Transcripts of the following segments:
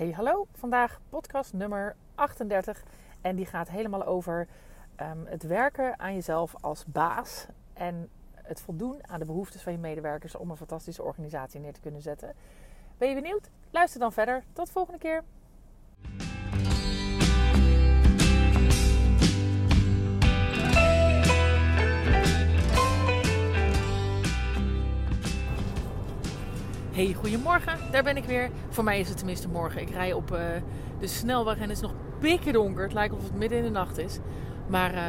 Hey hallo, vandaag podcast nummer 38 en die gaat helemaal over ehm, het werken aan jezelf als baas en het voldoen aan de behoeftes van je medewerkers om een fantastische organisatie neer te kunnen zetten. Ben je benieuwd? Luister dan verder. Tot de volgende keer. Goedemorgen. Daar ben ik weer. Voor mij is het tenminste morgen. Ik rij op uh, de snelweg en het is nog pikken donker. Het lijkt alsof het midden in de nacht is. Maar uh,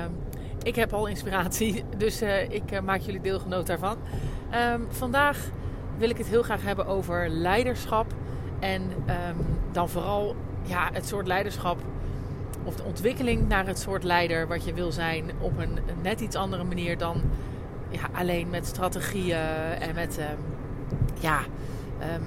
ik heb al inspiratie, dus uh, ik maak jullie deelgenoot daarvan. Um, vandaag wil ik het heel graag hebben over leiderschap. En um, dan vooral ja, het soort leiderschap of de ontwikkeling naar het soort leider wat je wil zijn op een net iets andere manier dan ja, alleen met strategieën en met um, ja, um,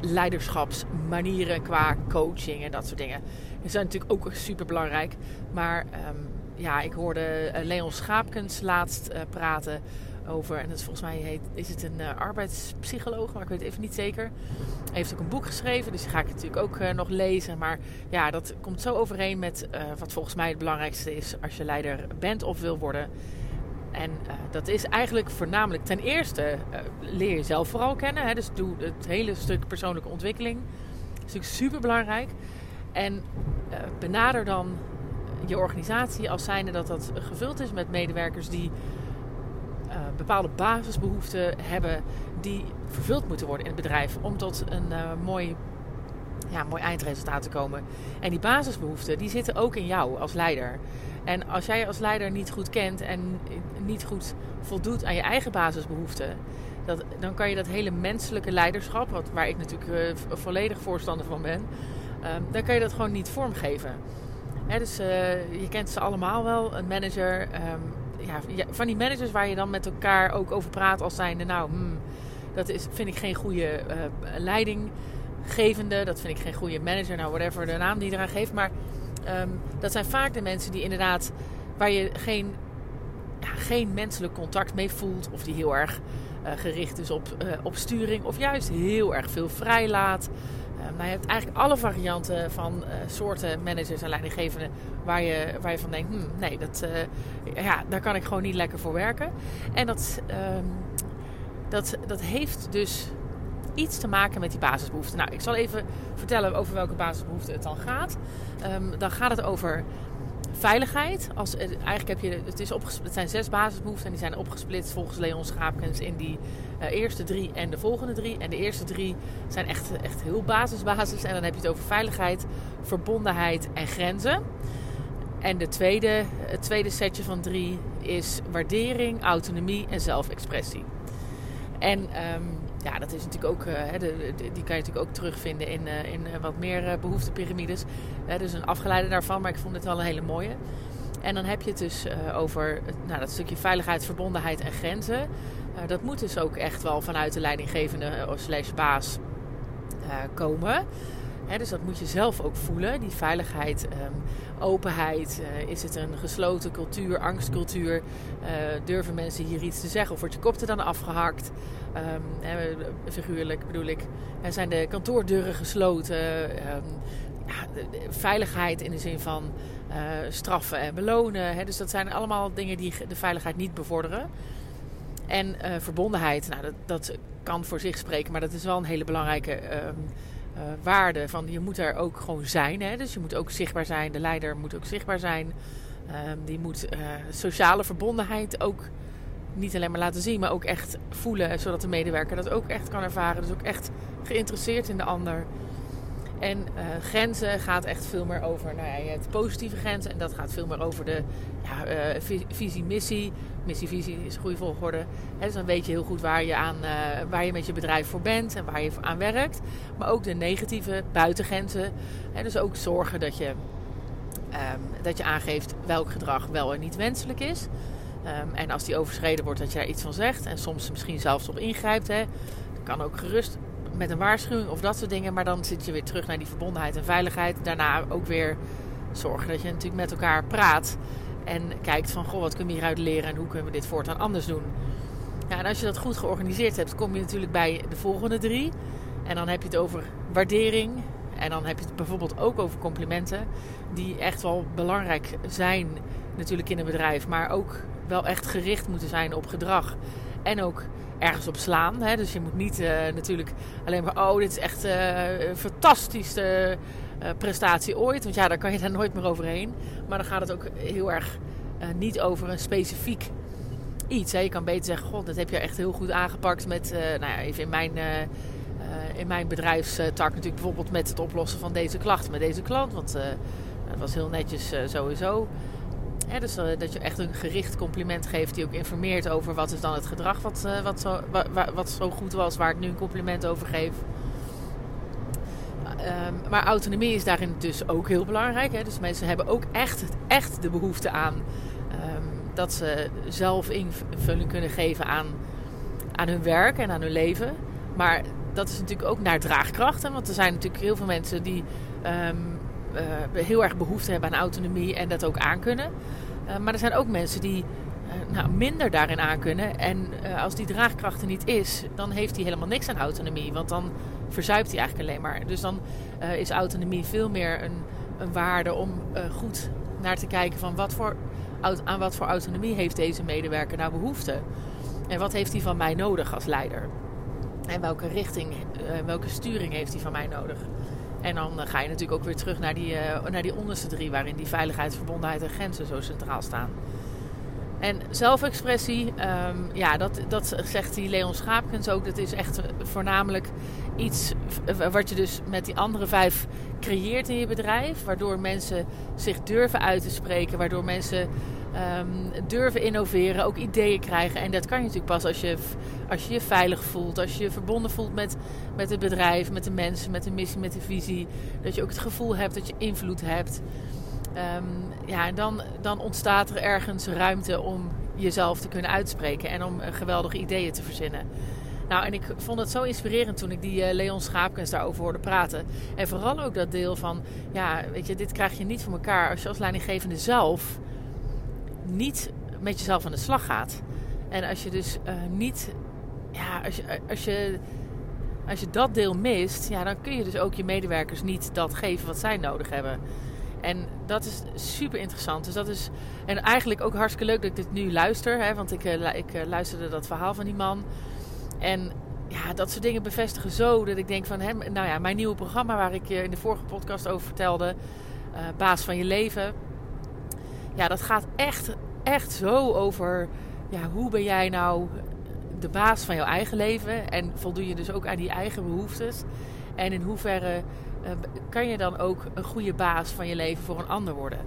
leiderschapsmanieren qua coaching en dat soort dingen. Die zijn natuurlijk ook super belangrijk. Maar um, ja, ik hoorde Leon Schaapkens laatst uh, praten over, en dat is volgens mij heet, is het een uh, arbeidspsycholoog, maar ik weet even niet zeker. Hij heeft ook een boek geschreven, dus die ga ik natuurlijk ook nog lezen. Maar ja, dat komt zo overeen met wat volgens mij het belangrijkste is als je leider bent of wil worden. En uh, dat is eigenlijk voornamelijk ten eerste uh, leer jezelf vooral kennen. Hè? Dus doe het hele stuk persoonlijke ontwikkeling. Dat is natuurlijk super belangrijk. En uh, benader dan je organisatie als zijnde dat dat gevuld is met medewerkers die bepaalde basisbehoeften hebben die vervuld moeten worden in het bedrijf om tot een mooi, ja, mooi eindresultaat te komen. En die basisbehoeften die zitten ook in jou als leider. En als jij als leider niet goed kent en niet goed voldoet aan je eigen basisbehoeften, dat, dan kan je dat hele menselijke leiderschap, wat, waar ik natuurlijk uh, volledig voorstander van ben, uh, dan kan je dat gewoon niet vormgeven. Dus uh, je kent ze allemaal wel, een manager. Um, ja, van die managers waar je dan met elkaar ook over praat als zijnde, nou, hmm, dat is, vind ik geen goede uh, leidinggevende, dat vind ik geen goede manager, nou, whatever de naam die eraan geeft, maar Um, dat zijn vaak de mensen die inderdaad waar je geen, ja, geen menselijk contact mee voelt. Of die heel erg uh, gericht is op, uh, op sturing. Of juist heel erg veel vrijlaat. Maar je hebt eigenlijk alle varianten van soorten managers en leidinggevenden waar je, waar je van denkt, hmm, nee, dat, ja, daar kan ik gewoon niet lekker voor werken. En dat, um, dat, dat heeft dus iets te maken met die basisbehoeften. Nou, ik zal even vertellen over welke basisbehoeften het dan gaat. Um, dan gaat het over veiligheid. Als, eigenlijk heb je, het, is het zijn zes basisbehoeften en die zijn opgesplitst volgens Leon Schaapkens in die uh, eerste drie en de volgende drie. En de eerste drie zijn echt, echt heel basisbasis. En dan heb je het over veiligheid, verbondenheid en grenzen. En de tweede, het tweede setje van drie is waardering, autonomie en zelfexpressie. En um, ja, dat is natuurlijk ook, de, die kan je natuurlijk ook terugvinden in, uh, in wat meer uh, behoeftepyramides. dus een afgeleide daarvan, maar ik vond het wel een hele mooie. En dan heb je het dus over nou, dat stukje veiligheid, verbondenheid en grenzen. dat moet dus ook echt wel vanuit de leidinggevende slash baas komen. He, dus dat moet je zelf ook voelen, die veiligheid, um, openheid. Uh, is het een gesloten cultuur, angstcultuur? Uh, durven mensen hier iets te zeggen of wordt je kop er dan afgehakt? Um, figuurlijk bedoel ik, zijn de kantoordeuren gesloten? Um, ja, veiligheid in de zin van uh, straffen en belonen. He, dus dat zijn allemaal dingen die de veiligheid niet bevorderen. En verbondenheid, nou, dat, dat kan voor zich spreken, maar dat is wel een hele belangrijke uh, waarde. Van je moet er ook gewoon zijn. Hè? Dus je moet ook zichtbaar zijn. De leider moet ook zichtbaar zijn. Um, die moet uh, sociale verbondenheid ook niet alleen maar laten zien, maar ook echt voelen. Zodat de medewerker dat ook echt kan ervaren. Dus ook echt geïnteresseerd in de ander. En uh, grenzen gaat echt veel meer over nou ja, je positieve grenzen. En dat gaat veel meer over de ja, uh, visie-missie. Missie-visie is goede volgorde. Dus dan weet je heel goed waar je, aan, uh, waar je met je bedrijf voor bent en waar je aan werkt. Maar ook de negatieve buitengrenzen. Dus ook zorgen dat je, um, dat je aangeeft welk gedrag wel en niet wenselijk is. Um, en als die overschreden wordt, dat je daar iets van zegt. En soms misschien zelfs op ingrijpt. Dat kan ook gerust met een waarschuwing of dat soort dingen. Maar dan zit je weer terug naar die verbondenheid en veiligheid. Daarna ook weer zorgen dat je natuurlijk met elkaar praat. En kijkt van, goh, wat kunnen we hieruit leren en hoe kunnen we dit voortaan anders doen. Ja, en als je dat goed georganiseerd hebt, kom je natuurlijk bij de volgende drie. En dan heb je het over waardering En dan heb je het bijvoorbeeld ook over complimenten, die echt wel belangrijk zijn natuurlijk in een bedrijf, maar ook wel echt gericht moeten zijn op gedrag en ook ergens op slaan. Hè? Dus je moet niet uh, natuurlijk alleen maar, oh, dit is echt uh, een fantastische uh, prestatie ooit. Want ja, daar kan je daar nooit meer overheen. Maar dan gaat het ook heel erg niet over een specifiek iets. Hè? Je kan beter zeggen, god, dat heb je echt heel goed aangepakt met, nou ja, even in mijn... in mijn bedrijfstak natuurlijk bijvoorbeeld met het oplossen van deze klacht met deze klant. Want dat was heel netjes sowieso dus uh, dat je echt een gericht compliment geeft die ook informeert over wat is dan het gedrag wat, uh, wat, zo, wa, wat zo goed was, waar ik nu een compliment over geef. Um, maar autonomie is daarin dus ook heel belangrijk. Hè? Dus mensen hebben ook echt, echt de behoefte aan um, dat ze zelf invulling kunnen geven aan, aan hun werk en aan hun leven. Maar dat is natuurlijk ook naar draagkracht. Want er zijn natuurlijk heel veel mensen die uh, heel erg behoefte hebben aan autonomie en dat ook aankunnen. Uh, maar er zijn ook mensen die uh, nou, minder daarin aankunnen. En als die draagkracht er niet is, dan heeft hij helemaal niks aan autonomie. Want dan verzuipt hij eigenlijk alleen maar. Dus dan is autonomie veel meer een, een waarde om goed naar te kijken van wat voor, aan wat voor autonomie heeft deze medewerker nou behoefte. En wat heeft hij van mij nodig als leider? En welke richting, welke sturing heeft hij van mij nodig? En dan eh, ga je natuurlijk ook weer terug naar die, uh, naar die onderste drie, waarin die veiligheid, verbondenheid en grenzen zo centraal staan. En zelfexpressie, um, ja, dat, dat zegt die Leon Schaapkens ook. Dat is echt voornamelijk iets wat je dus met die andere vijf creëert in je bedrijf. Waardoor mensen zich durven uit te spreken. Waardoor mensen um, durven innoveren, ook ideeën krijgen. En dat kan je natuurlijk pas als je, als je je veilig voelt, als je je verbonden voelt met, met het bedrijf, met de mensen, met de missie, met de visie. Dat je ook het gevoel hebt dat je invloed hebt. Um, ja, en dan, dan ontstaat er ergens ruimte om jezelf te kunnen uitspreken en om geweldige ideeën te verzinnen. Nou, en ik vond het zo inspirerend toen ik die uh, Leon Schaapkens daarover hoorde praten. En vooral ook dat deel van, ja, weet je, dit krijg je niet voor elkaar als je als leidinggevende zelf niet met jezelf aan de slag gaat. En als je dus uh, niet, ja, als je, als je, als je dat deel mist, ja, dan kun je dus ook je medewerkers niet dat geven wat zij nodig hebben. En dat is super interessant. Dus dat is, en eigenlijk ook hartstikke leuk dat ik dit nu luister. Hè, want ik, uh, ik uh, luisterde dat verhaal van die man. En ja, dat soort dingen bevestigen zo dat ik denk van hem. Nou ja, mijn nieuwe programma waar ik je in de vorige podcast over vertelde. Baas van je leven ja, dat gaat echt, echt zo over ja, hoe ben jij nou de baas van jouw eigen leven en voldoe je dus ook aan die eigen behoeftes. En in hoeverre uh, kan je dan ook een goede baas van je leven voor een ander worden.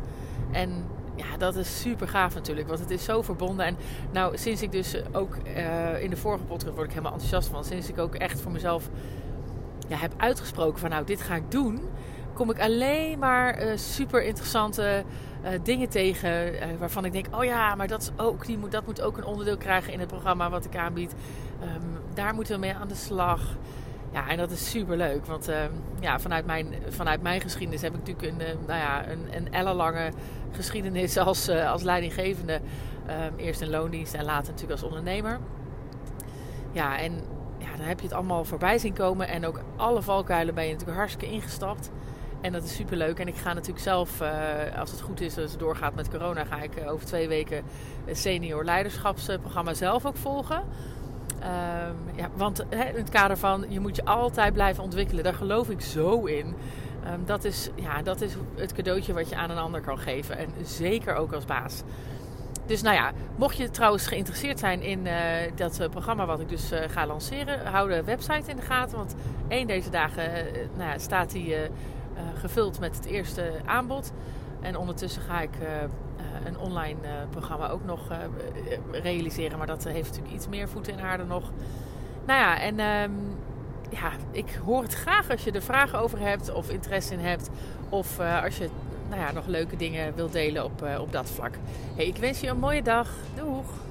En ja, dat is super gaaf natuurlijk, want het is zo verbonden. En nou, sinds ik dus ook uh, in de vorige podcast word ik helemaal enthousiast van. Sinds ik ook echt voor mezelf ja, heb uitgesproken van nou, dit ga ik doen kom ik alleen maar uh, super interessante uh, dingen tegen. Uh, waarvan ik denk: oh ja, maar dat, is ook, die moet, dat moet ook een onderdeel krijgen in het programma wat ik aanbied. Um, daar moeten we mee aan de slag. Ja, en dat is super leuk. Want uh, ja, vanuit, mijn, vanuit mijn geschiedenis heb ik natuurlijk een, nou ja, een, een ellenlange geschiedenis als, als leidinggevende. Um, eerst in loondienst en later natuurlijk als ondernemer. Ja, en ja, dan heb je het allemaal voorbij zien komen. En ook alle valkuilen ben je natuurlijk hartstikke ingestapt. En dat is super leuk. En ik ga natuurlijk zelf, uh, als het goed is, als het doorgaat met corona, ga ik uh, over twee weken het senior leiderschapsprogramma zelf ook volgen. Um, ja, want in het kader van je moet je altijd blijven ontwikkelen, daar geloof ik zo in. Um, dat, is, ja, dat is het cadeautje wat je aan een ander kan geven. En zeker ook als baas. Dus nou ja, mocht je trouwens geïnteresseerd zijn in uh, dat programma wat ik dus ga lanceren, hou de website in de gaten. Want één deze dagen nou ja, staat die gevuld met het eerste aanbod. En ondertussen ga ik uh, een online programma ook nog realiseren. Maar dat heeft natuurlijk iets meer voeten in aarde nog. Nou ja, en um, ja, ik hoor het graag als je er vragen over hebt of interesse in hebt. Of als je nou ja, nog leuke dingen wilt delen op, op dat vlak. Hey, ik wens je een mooie dag. Doeg!